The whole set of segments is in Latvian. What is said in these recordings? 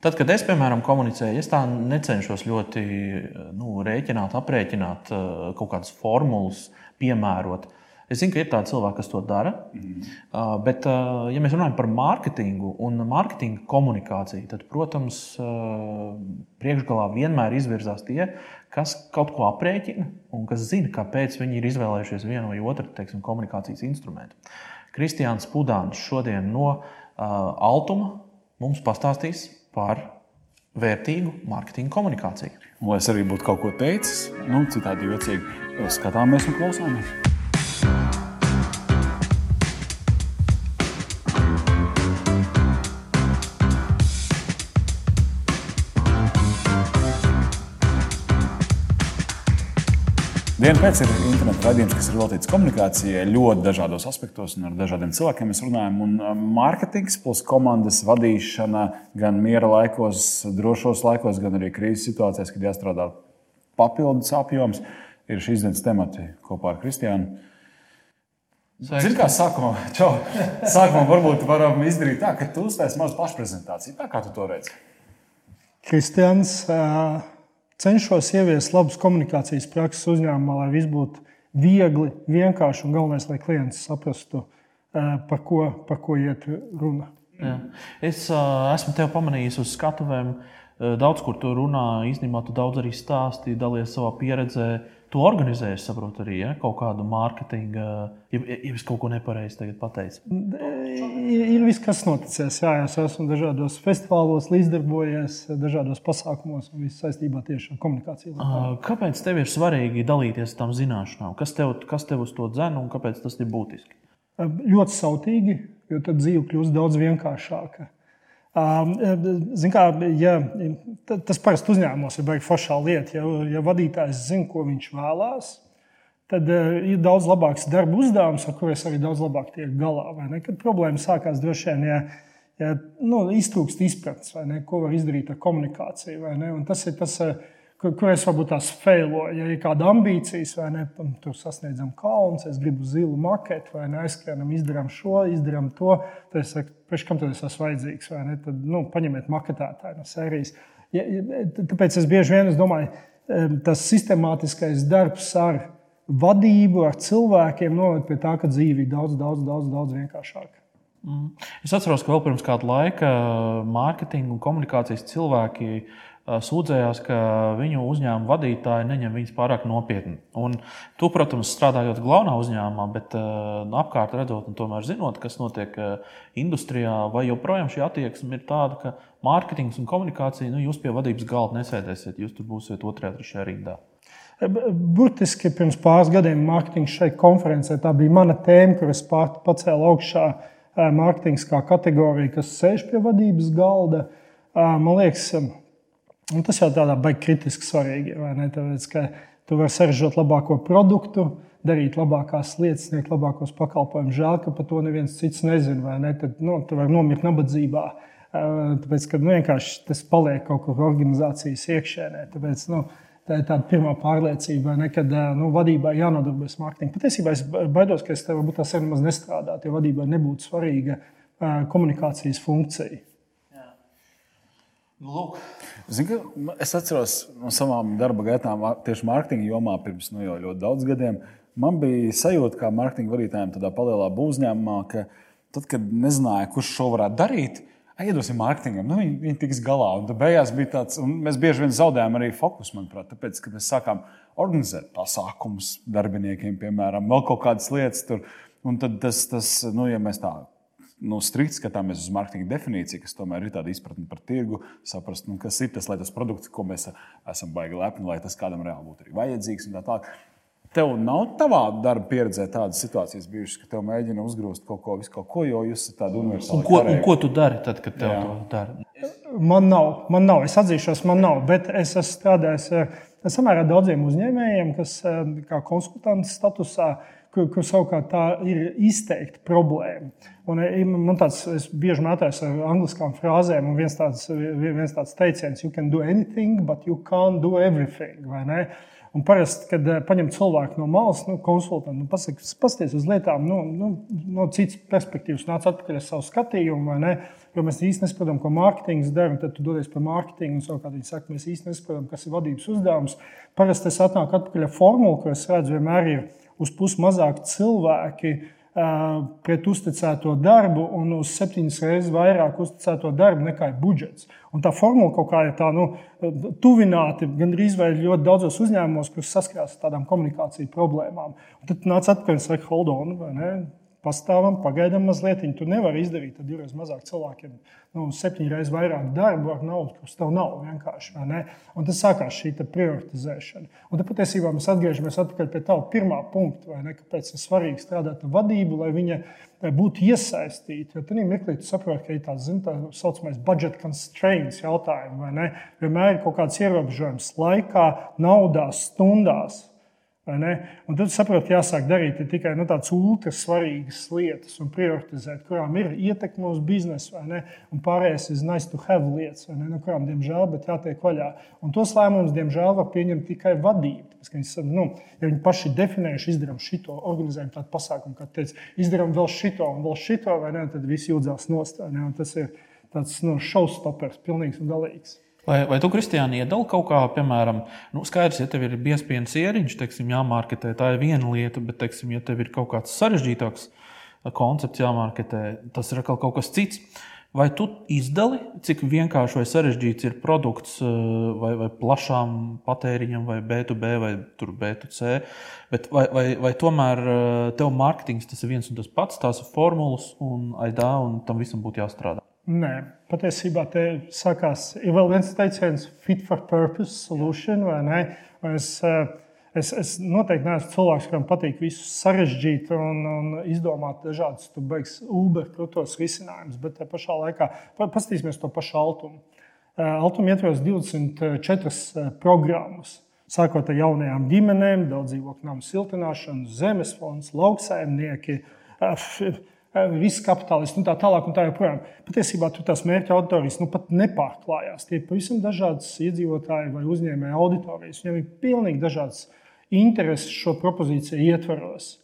Tad, kad es, piemēram, komunicēju, es tā necenšos ļoti nu, rēķināt, aprēķināt kaut kādas formulas, piemērot. Es zinu, ka ir tādi cilvēki, kas to dara. Mm. Bet, uh, ja mēs runājam par mārketingu un mārketinga komunikāciju, tad, protams, priekšgalā vienmēr izvirzās tie, kas kaut ko aprēķina un kas zina, kāpēc viņi ir izvēlējušies vienu vai otru teiksim, komunikācijas instrumentu. Kristiāns Pudāns šodien no Altuma mums pastāstīs par vērtīgu mārketinga komunikāciju. Lai es arī būtu kaut ko teicis, nu, citādi jocīgi, skatāmies un klausāmies. Diena pēc ir interneta raidījums, kas ir veltīts komunikācijai ļoti dažādos aspektos un ar dažādiem cilvēkiem mēs runājam. Un um, mārketings plus komandas vadīšana gan miera laikos, drošos laikos, gan arī krīzes situācijās, kad jāstrādā papildus apjoms, ir šīs dienas temati kopā ar Kristiānu. Zini, kā sākumā, čau, sākumā varbūt varam izdarīt tā, ka tu uztaisīsi mazu pašprezentāciju. Tā kā tu to redzi? Kristians. Uh cenšos ieviest labus komunikācijas prakses uzņēmumā, lai viss būtu viegli, vienkārši un galvenais, lai klients saprastu, eh, par ko, par ko iet runa. Jā. Es uh, esmu tevi pamanījis uz skatuvēm. Daudz, kur tu runā, īstenībā tu daudz arī stāstīji, dalies savā pieredzē. Uh, Tu organizēji, saprotu, arī ja, kaut kādu mārketinga, ja, ja es kaut ko nepareizi pateicu. Ir, ir viss, kas noticis. Jā, es esmu dažādos festivālos, līdzdarbojies, dažādos pasākumos un viss saistībā tieši ar komunikāciju. Kāpēc tev ir svarīgi dalīties tam zināšanām? Kas tev, kas tev uz to dzēna un kāpēc tas ir būtiski? Ļoti sautīgi, jo tad dzīve kļūst daudz vienkāršāka. Zin kā, ja, tas parasti uzņēmumos ir baigi foršā lieta. Ja, ja vadītājs zina, ko viņš vēlās, tad ir daudz labāks darba uzdevums, ar kuriem arī daudz labāk tiek galā. Kad problēma sākās droši vien, ja, ja nu, iztrūkst izpratnes, ko var izdarīt ar komunikāciju. Tas ir tas, kur, kur es varbūt tās failoju. Ja ir kāda ambīcijas, vai ne, tur sasniedzam kalns, es gribu zilu maketu, vai ne, aizskrienam, izdarām šo, izdarām to. Tad es saku, pēc kam tad es esmu vajadzīgs, vai ne? Tad nu, paņemiet maketētāju no sērijas. Ja, tāpēc es bieži vien es domāju, tas sistemātiskais darbs ar vadību, ar cilvēkiem noved pie tā, ka dzīve ir daudz, daudz, daudz, daudz vienkāršāka. Mm. Es atceros, ka vēl pirms kāda laika mārketinga un komunikācijas cilvēki uh, sūdzējās, ka viņu uzņēmuma vadītāji neņem viņus pārāk nopietni. Un tu, protams, strādājot galvenā uzņēmumā, bet apkārt redzot, un tomēr zinot, kas notiek industrijā, vai joprojām šī attieksme ir tāda, ka mārketings un komunikācija, nu, jūs pie vadības galda nesēdēsiet, jūs tur būsiet otrajā, trešajā rindā. Burtiski pirms pāris gadiem mārketings šai konferencē tā bija mana tēma, kur es pacēlu augšā mārketings kā kategoriju, kas sēž pie vadības galda. Man liekas, Un tas jau tādā baigi kritiski svarīgi. Tāpēc, ka tu vari saražot labāko produktu, darīt labākās lietas, sniegt labākos pakalpojumus. Žēl, ka par to neviens cits nezina. Ne? Tad nu, tu vari nomirt nabadzībā. Tāpēc, ka nu, vienkārši tas paliek kaut kur organizācijas iekšēnē. Tāpēc, nu, tā ir tāda pirmā pārliecība, ne, kad nu, vadībai jānodarbojas ar mārketingu. Patiesībā es baidos, ka es tev varbūt tā sen maz nestrādātu, jo vadībai nebūtu svarīga komunikācijas funkcija. Nu, lūk. Zin, es atceros no savām darba gaitām, tieši mārketinga jomā, pirms nu, ļoti daudz gadiem. Man bija sajūta, kā mārketinga vadītājiem, tādā palielā uzņēmumā, ka tad, kad nezināja, kurš šo varētu darīt, iedosim mārketingam, nu, viņi, viņi tiks galā. Un beigās bija tāds, un mēs bieži vien zaudējām arī fokusu, manuprāt, tāpēc, ka mēs sākām organizēt pasākumus darbiniekiem, piemēram, vēl kaut kādas lietas tur. Un tad tas, tas nu, ja mēs tā nu, strikti skatāmies uz mārketinga definīciju, kas tomēr ir tāda izpratne par tirgu, saprast, nu, kas ir tas, lai tas produkts, ko mēs esam baigi lepni, lai tas kādam reāli būtu arī vajadzīgs. Tā tālāk. Tev nav tavā darba pieredzē tādas situācijas bijušas, ka tev mēģina uzgrūst kaut ko, kaut ko jo jūs esat tādi universāli. Un ko, un ko tu dari tad, kad tev Jā. to dara? Man nav, man nav, es atzīšos, man nav, bet es esmu strādājis samērā daudziem uzņēmējiem, kas kā konsultants statusā kur, kur savukārt tā ir izteikta problēma. Un, eh, man tāds, es bieži mētājos ar angliskām frāzēm, un viens tāds, viens tāds teiciens, you can do anything, but you can't do everything. Un parasti, kad uh, paņem cilvēku no malas, nu, konsultantu, nu, paskaties uz lietām nu, nu, no citas perspektīvas, nāc atpakaļ ar savu skatījumu, vai ne? Jo mēs īstenībā nesaprotam, ko mārketings dara, tad tu dodies pie mārketinga, un savukārt viņi saka, mēs īstenībā nesaprotam, kas ir vadības uzdevums. Parasti es atnāku atpakaļ ar formulu, ko es redzu, vienmēr ir uz pusi mazāk cilvēki pret uzticēto darbu un uz septiņas reizes vairāk uzticēto darbu nekā ir budžets. Un tā formula kaut kā ir tā, nu, tuvināta gandrīz vai ļoti daudzos uzņēmumos, kas saskarās ar tādām komunikāciju problēmām. Un tad nāc atpakaļ un saka, hold on, vai ne? Pastāvam, pagaidām mazliet. Tu nevari izdarīt divreiz mazāk cilvēkiem, nu, septiņas reizes vairāk darbu ar naudu, kas tev nav vienkārši. Un tas sākās šī prioritizēšana. Un tad patiesībā mēs atgriežamies pie tā pirmā punkta, kāpēc ir svarīgi strādāt ar vadību, lai viņa būtu iesaistīta. Jo tad mirklī tu saproti, ka ir tāds tā saucamais budget constraints jautājums. Vienmēr ir kaut kāds ierobežojums laikā, naudā, stundās. Un tad saprot, ka jāsāk darīt tikai nu, tādas ultra svarīgas lietas un prioritizēt, kurām ir ietekme uz biznesu, un pārējais ir nice to have lietas, no nu, kurām, diemžēl, jātiek vaļā. Un tos lēmumus, diemžēl, var pieņemt tikai vadība. Tāpēc, viņi, nu, ja viņi paši definējuši, izdarām šito, organizējam tādu pasākumu, kā teica, izdarām vēl šito un vēl šito, ne, tad viss jūdzās nost. Tas ir tāds nu, showstoppers, pilnīgs un galīgs. Vai, vai tu, Kristiāni, iedali kaut kā, piemēram, nu, skaidrs, ja tev ir biezpienas ieriņš, teiksim, jāmārketē, tā ir viena lieta, bet, teiksim, ja tev ir kaut kāds sarežģītāks koncepts jāmārketē, tas ir kaut kas cits. Vai tu izdali, cik vienkārši vai sarežģīts ir produkts vai, vai plašām patēriņam, vai B2B, vai B2C, bet vai, vai, vai tomēr tev mārketings tas ir viens un tas pats, tās ir formulas un aidā, un tam visam būtu jāstrādā? Nē, patiesībā te sākās, ir vēl viens teiciens, fit for purpose solution, vai ne? Es, eh, es, es noteikti neesmu cilvēks, kuram patīk visu sarežģīt un, un izdomāt dažādus, tu beigs Uber krūtos risinājumus, bet te pašā laikā paskatīsimies to pašu altumu. Eh, Altuma ietveros 24 eh, programmas. Sākot ar jaunajām ģimenēm, daudz dzīvokļu namu siltināšanu, zemes fonds, lauksaimnieki, visi kapitālisti un tā tālāk. Un tā joprojām. Patiesībā tur tās mērķa auditorijas nu, pat nepārklājās. Tie ir pavisam dažādas iedzīvotāji vai uzņēmēji auditorijas. Viņiem ir pilnīgi dažādas intereses šo propozīciju ietvaros.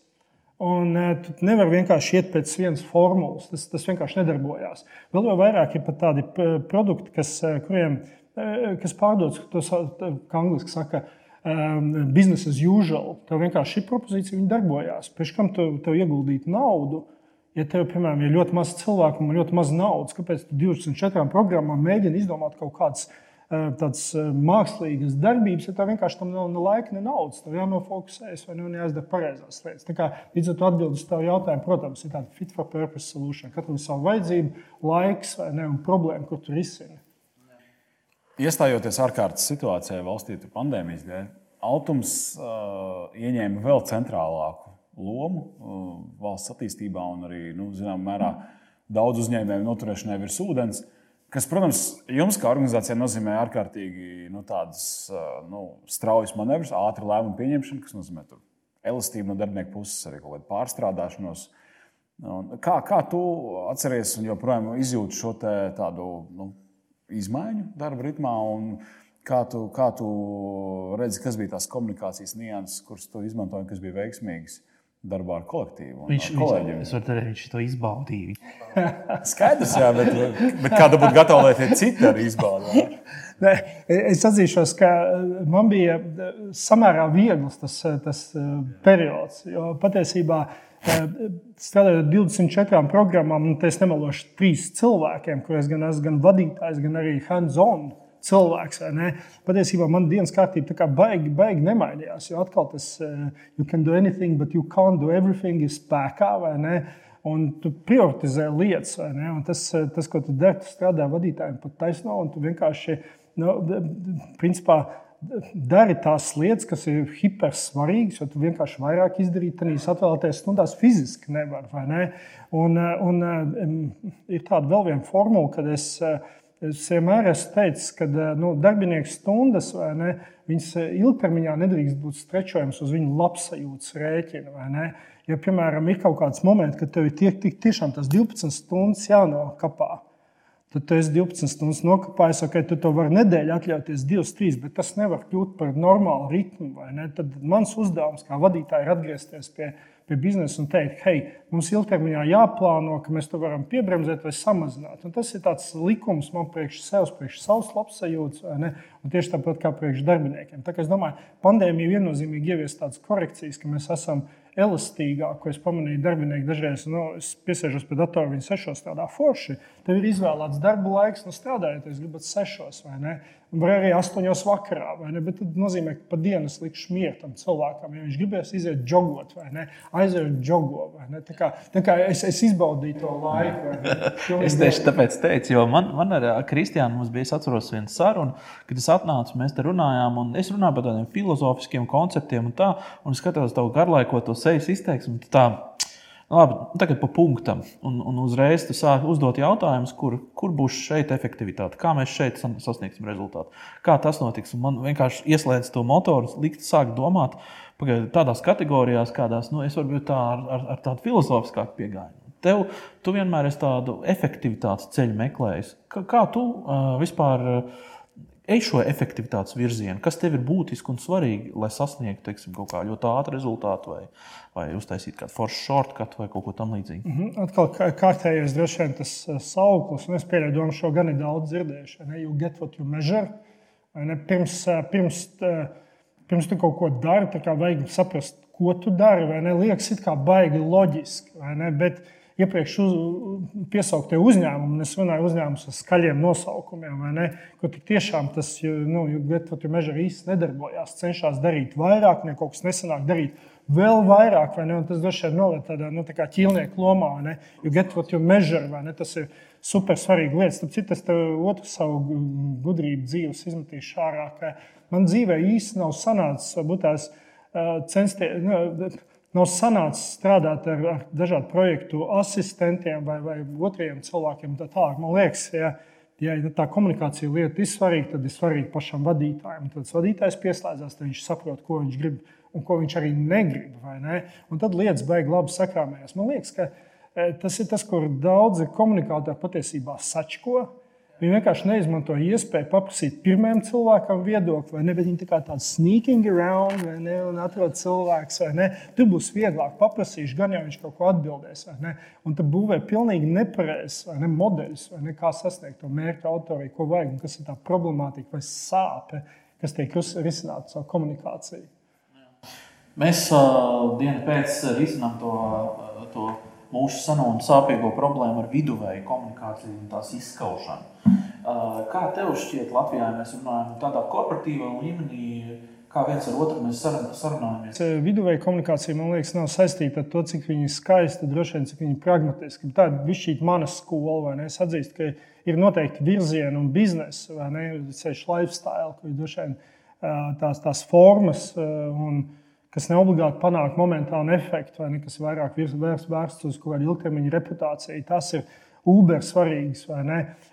Un tu nevari vienkārši iet pēc vienas formulas. Tas, tas vienkārši nedarbojās. Vēl jau vairāk ir pat tādi produkti, kas, kuriem, kas pārdodas, tos, kā angliski saka, business as usual. Tev vienkārši šī propozīcija darbojās. Pēc tam tu tev ieguldīt naudu, Ja tev, piemēram, ir ļoti maz cilvēku un ļoti maz naudas, kāpēc tu 24 programmām mēģini izdomāt kaut kādas eh, tādas eh, mākslīgas darbības, ja tev vienkārši tam nav ne laika, ne naudas. Tev jānofokusējas vai nu jāizdara pareizās lietas. Tā kā līdz ar to atbildēt uz tavu jautājumu, protams, ir tāda fit for purpose solution. Katram ir sava vajadzība, laiks vai ne, un problēma, kur tu risini. Iestājoties ārkārtas situācijā valstī, pandēmijas dēļ, Altums uh, ieņēma vēl centrālāku lomu uh, valsts attīstībā un arī, nu, zināmā mērā, daudz uzņēmēju noturēšanai virs ūdens. Kas, protams, jums kā organizācijai nozīmē ārkārtīgi nu, tādas uh, nu, straujas manevrus, ātru lēmumu pieņemšanu, kas nozīmē elastību no darbinieku puses, arī kaut kādu pārstrādāšanos. Un kā, kā tu atceries un joprojām izjūti šo tādu nu, izmaiņu darba ritmā? Kā tu, kā tu redzi, kas bija tās komunikācijas nianses, kuras tu izmantoji, kas bija veiksmīgas? Darbā ar kolektīvu. Viņš, viņš, es varu teikt, viņš to izbaudīja. Skaidrs, jā, bet, bet kāda būtu gatava, lai tie citi arī izbaudītu? Es atzīšos, ka man bija samērā viegls tas, tas periods. Jo patiesībā strādājot ar 24 programmām, un es nemelošu trīs cilvēkiem, kuriem gan esmu gan vadītājs, gan arī hands-on cilvēks. Patiesībā man dienas kārtība baigi, baigi nemainījās. Jo atkal tas, uh, you can do anything, but you can't do everything, ir spēkā. Un tu prioritizē lietas, tas, eh, tas, ko tu dari, tu strādā vadītājiem pat taisno, un tu vienkārši, nu, principā, dari tās lietas, kas ir hipersvarīgas, jo tu vienkārši vairāk izdarīt, tādās atvēlētajās stundās fiziski nevar. Ne? Un, eh, un, un ir tāda vēl viena formula, kad es Es vienmēr esmu teicis, ka eh, nu, darbinieku stundas ne, eh, ilgtermiņā nedrīkst būt strečojams uz viņu labsajūtas rēķina. Ja, piemēram, ir kaut kāds moments, kad tev ir tie, tie, tiešām tas 12 stundas jānokapā, Tad tu esi 12 stundas nokāpājis, ok, tu to vari nedēļu atļauties 2, 3, bet tas nevar kļūt par normālu ritmu. Tad mans uzdevums kā vadītājai ir atgriezties pie, pie biznesa un teikt, hei, mums ilgtermiņā jāplāno, ka mēs to varam piebremzēt vai samazināt. Un tas ir tāds likums man priekš sevis, priekš savas labsajūtas, un tieši tāpat kā priekš darbiniekiem. Tā kā es domāju, pandēmija viennozīmīgi ievies tādas korekcijas, ka mēs esam elastīgāk, ko es pamanīju, darbinieki dažreiz nu, piesēžos pie datora, viņi sešos strādā forši. Tev ir izvēlēts darba laiks, nu strādājiet, jūs gribat sešos vai ne. Vai arī astoņos vakarā, vai ne? Bet tas nozīmē, ka pa dienu es likšu mieru tam cilvēkam. Ja viņš gribēs iziet jogot, vai ne? Aiziet jogo, vai ne? Tā kā, tā kā es, es izbaudīju to laiku. es tieši tāpēc teicu, jo man, man ar Kristiānu mums bija atceros viena saruna, kad es atnācu, mēs te runājām, un es runāju par tādiem filozofiskiem konceptiem un tā, un es skatos tavu garlaikoto sejas izteiksmi. Tā, Labi, tagad pa punktam. Un, un uzreiz tu sāk uzdot jautājumus, kur, kur būs šeit efektivitāte, kā mēs šeit sasniegsim rezultātu, kā tas notiks. Un man vienkārši ieslēdz to motoru, likt sākt domāt pagaid, tādās kategorijās, kādās nu, es varbūt tā ar, ar, ar tādu filozofiskāku pieeju. Tev, tu vienmēr esi tādu efektivitātes ceļu meklējis. Kā, kā tu uh, vispār uh, ej šo efektivitātes virzienu, kas tev ir būtiski un svarīgi, lai sasniegtu teiksim, kaut kādu ļoti ātru rezultātu, vai, vai uztaisītu kādu foršu shortcut vai kaut ko tamlīdzīgu. Mm -hmm. Atkal kārtējais droši vien tas uh, sauklis, un es pieļauju, ka šo gan ir daudz dzirdējuši. Ne? You get what you measure. Ne? Pirms, uh, pirms, uh, pirms tu kaut ko dari, vajag saprast, ko tu dari. Liekas, it kā baigi loģiski. Bet, iepriekš uz, piesauktie uzņēmumi, es runāju uzņēmumus ar skaļiem nosaukumiem, kur tiešām tas nu, meža īsti nedarbojās. Cenšas darīt vairāk, ne kaut kas nesanāk darīt. Vēl vairāk, vai ne? Un tas droši vien noved tādā nu, tā ķīlnieku lomā, ne? What you measure, vai ne? Tas ir super svarīga lieta. Tāpēc citas otru savu gudrību dzīves izmetīšu ārā, man dzīvē īsti nav sanācis būt tās censties. Nu, nav sanācis strādāt ar, ar dažādu projektu asistentiem vai, vai otriem cilvēkiem. Tā tālāk. Man liekas, ja, ja tā komunikācija lieta ir svarīga, tad ir svarīgi pašam vadītājam. Tad vadītājs pieslēdzas, tad viņš saprot, ko viņš grib un ko viņš arī negrib. Ne? Un tad lietas beigas labi sakrāmējas. Man liekas, ka e, tas ir tas, kur daudzi komunikātori patiesībā sačko Viņi vienkārši neizmanto iespēju paprasīt pirmajam cilvēkam viedokli, vai ne? Viņi tā kā tāds sneaking around, vai ne? Un atrod cilvēks, vai ne? Tur būs vieglāk paprasīt, gan jau viņš kaut ko atbildēs, vai ne? Un tad būvē pilnīgi nepareizs ne? modeļus, vai ne? Kā sasniegt to mērķu autoriju, ko vajag, un kas ir tā problemātika vai sāpe, kas tiek risināta caur komunikāciju. Mēs uh, dienu pēc risinām to. To mūsu seno un sāpīgo problēmu ar viduvēju komunikāciju un tās izskaušanu. Kā tev šķiet, Latvijā mēs runājam tādā korporatīvā līmenī, kā viens ar otru mēs sarunājamies? Viduvēja komunikācija, man liekas, nav saistīta ar to, cik viņi ir skaisti, droši vien, cik viņi ir pragmatiski. Tā ir šī mana skola, vai ne? Es atzīstu, ka ir noteikti virzieni un biznesa, vai ne? Ceļš lifestyle, kur ir droši vien tās, tās formas un kas neobligāti panāk momentānu efektu, vai ne, kas vairāk vērsts uz kaut kādu ilgtermiņa reputāciju. Tas ir Uber svarīgs.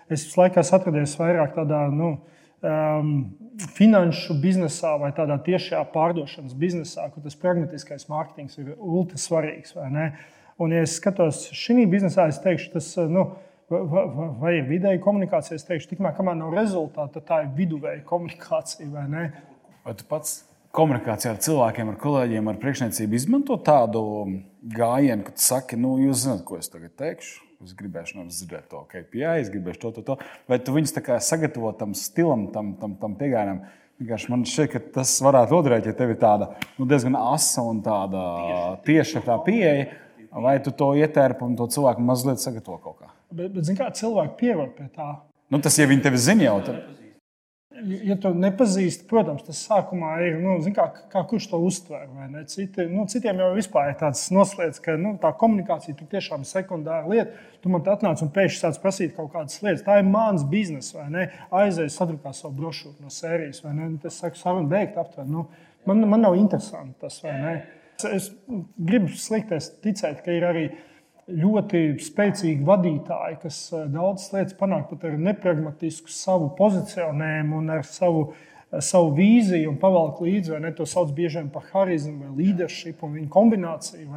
Es visu laiku esmu atradies vairāk tādā nu, um, finanšu biznesā vai tādā tiešā pārdošanas biznesā, kur tas pragmatiskais mārketings ir ultra svarīgs. Un, ja es skatos šī biznesā, es teikšu, tas nu, vai, ir vidēji komunikācija. Es teikšu, tikmēr, kamēr nav rezultāta, tā ir viduvēja komunikācija. Vai tu pats komunikācijā ar cilvēkiem, ar kolēģiem, ar priekšniecību izmanto tādu gājienu, ka tu saki, nu, jūs zināt, ko es tagad teikšu. Es gribēšu no jums dzirdēt to KPI, es gribēšu to, to, to. Vai tu viņus sagatavo tam stilam, tam, tam, tam pieejamam? Man šķiet, ka tas varētu noderēt, ja tev ir tāda nu, diezgan asa un tāda tieša tā pieeja. Vai tu to ietērpi un to cilvēku mazliet sagatavo kaut kā? Bet, bet zini, kā cilvēki pierod pie tā? Nu, tas jau viņi tevi zina jau. Tad ja tu nepazīsti, protams, tas sākumā ir, nu, kā, kā kurš to uztver. Citi, nu, citiem jau vispār ir tāds noslēdz, ka nu, tā komunikācija tur tiešām ir sekundāra lieta. Tu man atnāc un pēkšņi sāc prasīt kaut kādas lietas. Tā ir mans bizness, vai ne? Aizēj, sadrukā savu brošūru no sērijas, vai ne? Tas saka, saruna beigta aptver. Nu, man, man nav interesanti tas, vai ne? Es, es gribu slikties ticēt, ka ir arī ļoti spēcīgi vadītāji, kas eh, daudzas lietas panāk pat ar nepragmatisku savu pozicionējumu un ar savu, eh, savu vīziju un pavalk līdzi. To sauc bieži vien par harizmu vai leadership un viņu kombināciju.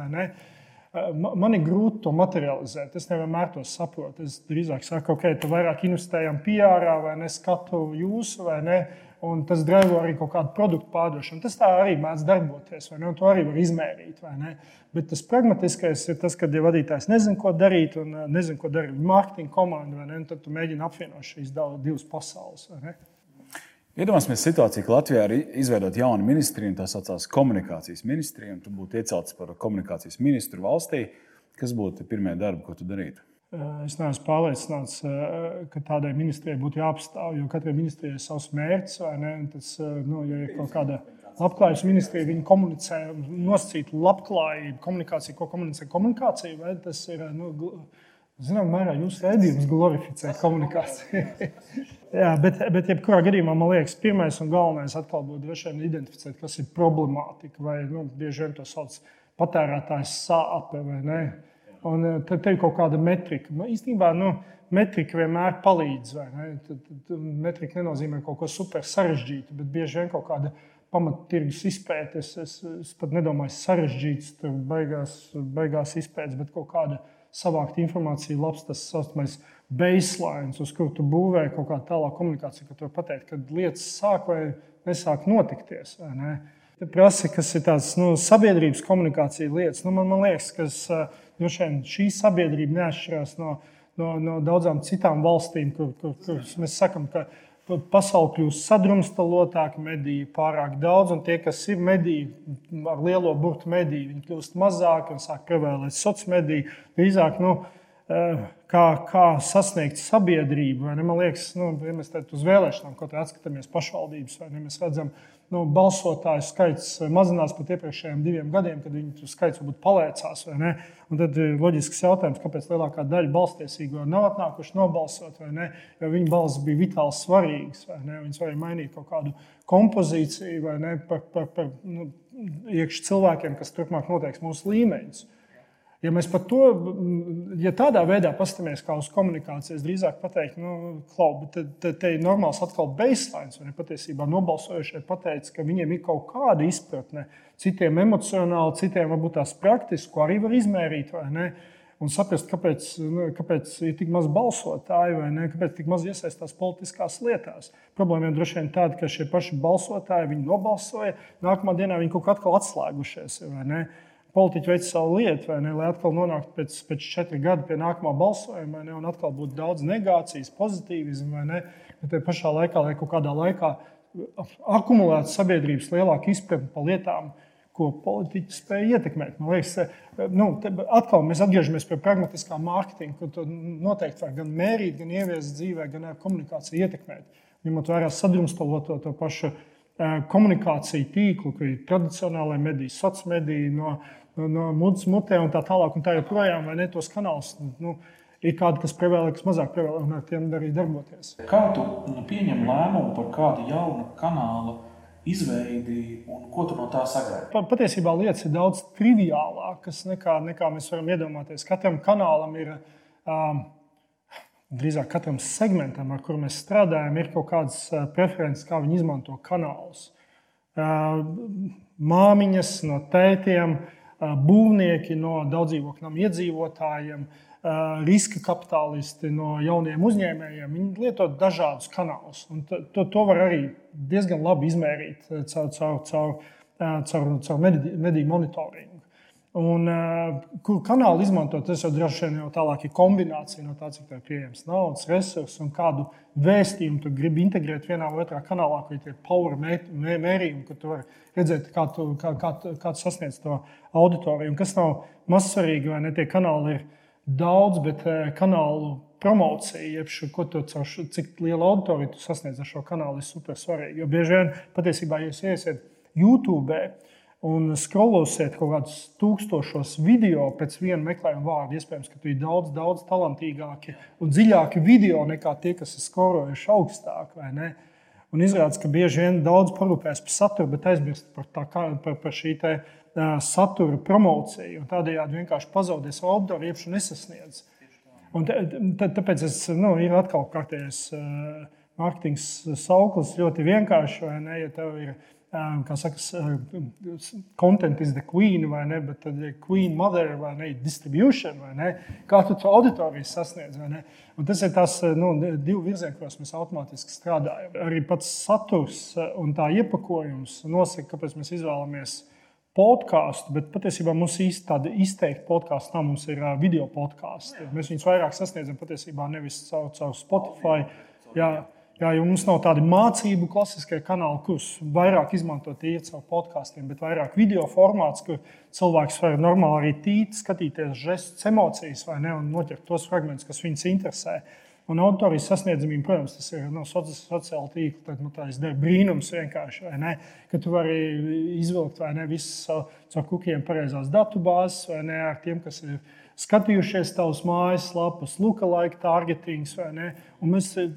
Man ir grūti to materializēt. Es nevienmēr to saprotu. Es drīzāk saku, ok, tu vairāk investējam PR, vai ne skatu jūsu, vai ne. Un tas draivo arī kaut kādu produktu pārdošanu. Tas tā arī mēdz darboties, vai ne? Un to arī var izmērīt. Bet tas pragmatiskais ir tas, kad ja vadītājs nezina, ko darīt, un nezina, ko darīt mārketinga komanda, tad tu mēģini apvienot šīs divas pasaules. Iedomāsimies situāciju, ka Latvijā ir izveidota jauna ministrija, tā saucās komunikācijas ministrija, un tu būtu iecelts par komunikācijas ministru valstī. Kas būtu pirmie darbi, ko tu darītu? Es neesmu pārliecināts, ka tādai ministrijai būtu jāapstāv, jo katrai ministrijai ir savs mērķis. Tas, nu, ja ir kaut kāda labklājības ministrija, viņi komunicē, nosacīta labklājība, komunikācija, ko komunicē komunikācija, vai tas ir. Nu, Zinām, mērā jūsu redzējums glorificē komunikāciju. Jā, bet, bet jebkurā gadījumā man liekas, pirmais un galvenais atkal būtu droši vien identificēt, kas ir problemātika. Vai nu, bieži vien to sauc patērētājs sāpe vai ne. Un eh, tad te ir kaut kāda metrika. Nu, īstenībā nu, metrika vienmēr palīdz. Tad, tad, metrika nenozīmē kaut ko super sarežģītu, bet bieži vien kaut kāda pamattirgus izpētes. Es, es, es pat nedomāju, sarežģīts, tur beigās, beigās izpētes, bet kaut kāda savākt informāciju, labs tas saucamais baseline, uz kuru tu būvē kaut kādu tālāku komunikāciju, ka tu vari pateikt, kad lietas sāk vai nesāk notikties. Vai ne? Prasa, kas ir tādas nu, sabiedrības komunikācija lietas. Nu, man, man liekas, ka nu, šī sabiedrība neatšķirās no, no, no daudzām citām valstīm, kur, kur, kur mēs sakām, ka pasaule kļūst sadrumstalotāka, mediji pārāk daudz, un tie, kas ir mediji, ar lielo burbuļu mediju, viņi kļūst mazāki un sāk prevēlēt sociālo mediju. Drīzāk, nu, eh, kā, kā sasniegt sabiedrību. Man liekas, nu, ja mēs uz vēlēšanām kaut kā atskatāmies pašvaldības, vai ne, mēs redzam, nu, balsotāju skaits mazinās pat iepriekšējiem diviem gadiem, kad viņu skaits varbūt palēcās. Tad ir loģisks jautājums, kāpēc lielākā daļa balstiesīgo nav atnākuši nobalsot, jo viņu balss bija vitāli svarīgs. Viņus varēja mainīt kaut kādu kompozīciju ne, par, par, par nu, iekšā cilvēkiem, kas turpmāk noteiks mūsu līmeņus. Ja mēs par to, ja tādā veidā paskatāmies kā uz komunikāciju, drīzāk pateikt, nu, klau, te, te, te ir normāls atkal baseline. Un patiesībā nobalsojušie pateica, ka viņiem ir kaut kāda izpratne, citiem emocionāli, citiem varbūt tās praktiski, ko arī var izmērīt. Un saprast, kāpēc, nu, kāpēc ir tik maz balsotāju, vai ne, kāpēc tik maz iesaistās politiskās lietās. Problēma jau droši vien tāda, ka šie paši balsotāji nobalsoja, nākamā dienā viņi kaut kā atkal atslēgušies politiķi veic savu lietu, ne, lai atkal nonāktu pēc, pēc četriem gadiem pie nākamā balsojuma, ne, un atkal būtu daudz negācijas, pozitīvismu. Bet tajā pašā laikā, lai kaut kādā laikā akumulētu sabiedrības lielāku izpratni par lietām, ko politiķi spēja ietekmēt. Man liekas, nu, atkal mēs atgriežamies pie pragmatiskā mārketinga, kur to noteikti var gan mērīt, gan ieviest dzīvē, gan ar komunikāciju ietekmēt. Ņemot vērā sadrumstaloto to pašu komunikāciju tīklu, ka ir tradicionālai mediji, sociālai mediji, no, no mutes mutē un tā tālāk, un tā joprojām, ne tos kanālus. Nu, ir kādi, kas prevēlē, kas mazāk prevēlē, un ar tiem arī darboties. Kā tu nu, pieņem lēmumu par kādu jaunu kanālu izveidi un ko tu no tā sagaidi? Patiesībā lietas ir daudz triviālākas nekā, nekā mēs varam iedomāties. Katram kanālam ir. Um, Drīzāk katram segmentam, ar kuru mēs strādājam, ir kaut kādas preferences, kā viņi izmanto kanālus. Māmiņas no tētiem, būvnieki no daudzdzīvokļu iedzīvotājiem, riska kapitālisti no jauniem uzņēmējiem. Viņi lieto dažādus kanālus. To, to var arī diezgan labi izmērīt caur, caur, caur, caur, caur mediju monitoringu. Un, uh, kur kanālu izmantot, tas jau droši vien jau tālāk ir kombinācija no tā, cik tā ir pieejams naudas, resursi un kādu vēstījumu tu gribi integrēt vienā vai otrā kanālā, kur ir power mērījumi, kur tu vari redzēt, kā tu, kā, kā, kā tu sasniedz to auditoriju. Un kas nav maz svarīgi, vai ne tie kanāli ir daudz, bet kanālu promocija, jeb šo, ko tu caur cik lielu auditoriju tu sasniedz ar šo kanālu, ir super svarīgi. Jo bieži vien patiesībā, jūs iesiet YouTube, un skrolosiet kaut kādus tūkstošos video pēc viena meklējuma vārda. Iespējams, ka tur ir daudz, daudz talantīgāki un dziļāki video nekā tie, kas ir skorojuši augstāk. Un izrādās, ka bieži vien daudz parūpēs par saturu, bet aizmirst par, tā, par, par šī te, uh, satura promociju. Tādējādi vienkārši pazaudē savu auditoriju, iepšu nesasniedz. Un tāpēc es, nu, ir atkal kārtējis uh, mārketings sauklis ļoti vienkārši. Ja um, saka, content is the queen, vai ne? Bet tad ir queen mother vai ne? Distribution, vai ne? Kā tu to auditoriju sasniedz, vai ne? Un tas ir tas nu, divi virzieni, kuros mēs automātiski strādājam. Arī pats saturs un tā iepakojums nosaka, kāpēc mēs izvēlamies podkāstu, bet patiesībā mums īsti tāda izteikta podkāstu nav. Mums ir video podkāsts. Mēs viņus vairāk sasniedzam patiesībā nevis caur, caur Spotify. Jā, Jā, jo mums nav tādi mācību klasiskie kanāli, kurus vairāk izmantot iet caur podkāstiem, bet vairāk video formāts, kur cilvēks var normāli arī tīt, skatīties žestus, emocijas vai ne, un noķert tos fragmentus, kas viņus interesē. Un auditorijas sasniedzamība, protams, tas ir no soci sociāla tīkla. Tad nu, tas ir brīnums vienkārši, ne, ka tu vari izvilkt ne, visus caur kukiem pareizās datubāzes vai ne ar tiem, kas ir skatījušies tavas mājaslapas, lookalike targetings. Mēs eh,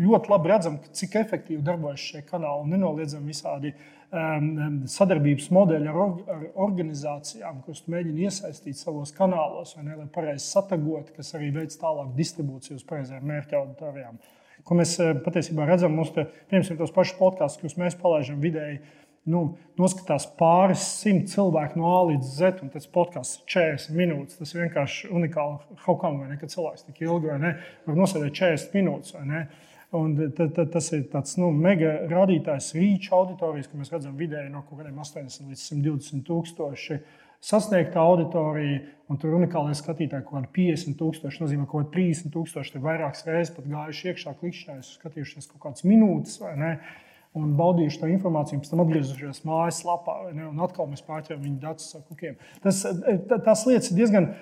ļoti labi redzam, cik efektīvi darbojas šie kanāli un nenoliedzam visādi um, sadarbības modeļi ar, ar organizācijām, kuras mēģina iesaistīt savos kanālos, ne, lai pareizi satagot, kas arī veids tālāk distribūciju uz pareizajām mērķa auditorijām. Ko mēs eh, patiesībā redzam, mums te, piemēram, tos pašus podkāstus, kurus mēs palaidām vidēji nu, noskatās pāris simt cilvēku no A līdz Z, un tas podkāsts ir 40 minūtes. Tas vienkārši unikāli. Kaut kā vai ne, kad cilvēks tik ilgi vai ne, var nosēdēt 40 minūtes. Un tad, tad tas ir tāds nu, mega rādītājs rīča auditorijas, ka mēs redzam vidēji no kaut kādiem 80 līdz 120 tūkstoši sasniegta auditorija, un tur unikālais skatītāji kaut kādi 50 tūkstoši, nozīmē, ka kaut kādi 30 tūkstoši ir vairākas reizes pat gājuši iekšā klikšķinājumos, skatījušies kaut kādas minūtes vai ne un baudījuši to informāciju, pēc tam atgriezušies mājaslapā, un atkal mēs pārķeram viņu datus ar kukiem. Tas, tās lietas ir diezgan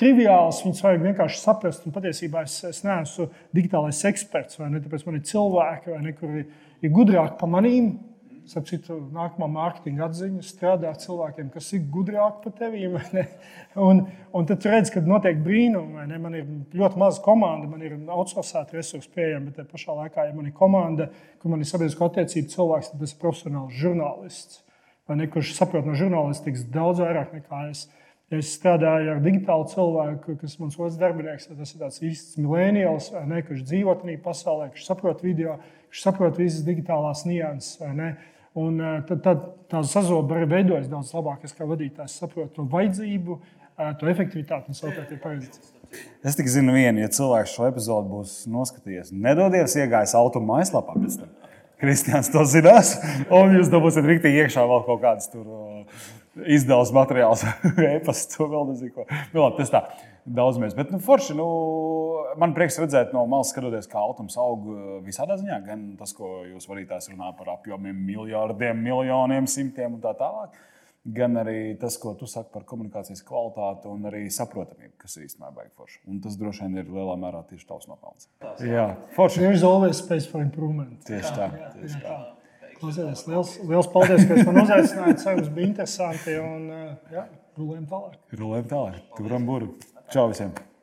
triviāls, viņas vajag vienkārši saprast. Un patiesībā es, es neesmu digitālais eksperts, vai ne? Tāpēc man ir cilvēki, ne, kuri ir gudrāki par manīm, Starp citu, nākamā mārketinga atziņa strādā ar cilvēkiem, kas ir gudrāki par tevi. Un, un tad redz, ka notiek brīnumi. Man ir ļoti maza komanda, man ir outsourcēta resursi pieejama, bet tajā pašā laikā, ja man ir komanda, kur man ir sabiedrisko attiecību cilvēks, tad tas ir profesionāls žurnālists. Ne, kurš saprot no žurnālistikas daudz vairāk nekā es. Ja es strādāju ar digitālu cilvēku, kas mans otrs darbinieks, tas ir tāds īsts milēnijals, kurš dzīvo tajā pasaulē, kurš saprot video, kurš saprot visas digitālās nianses. Un eh, tad, tad tā sazoba arī veidojas daudz labāk. Es kā vadītājs saprotu to vajadzību, eh, to efektivitāti un savukārt ir pareizi. Es tikai zinu vienu, ja cilvēks šo epizodi būs noskatījies, nedodies iegājis mājaslapā pēc tam. Kristians to zinās, un jūs dabūsiet rīktīgi iekšā vēl kaut kādas tur izdevuma materiāls, e-pasta, to vēl nezinu. Ko. Nu, labi, tas tā daudz mēs. Bet, nu, forši, nu, man prieks redzēt no malas, skatoties, kā autors aug uh, visādā ziņā. Gan tas, ko jūs vadītājs runā par apjomiem, miljardiem, miljoniem, simtiem un tā tālāk. Gan arī tas, ko tu saki par komunikācijas kvalitāti un arī saprotamību, kas īstenībā ir forši. Un tas droši vien ir lielā mērā tieši tavs nopelns. Jā, forši. There's always space for improvement. Tieši tā. Tieši tā. Klausieties, liels, liels paldies, ka man uzaicinājāt. Ceru, bija interesanti. Un, jā, rulējam tālāk. Rulējam tālāk. Turam burbuļu. Čau visiem!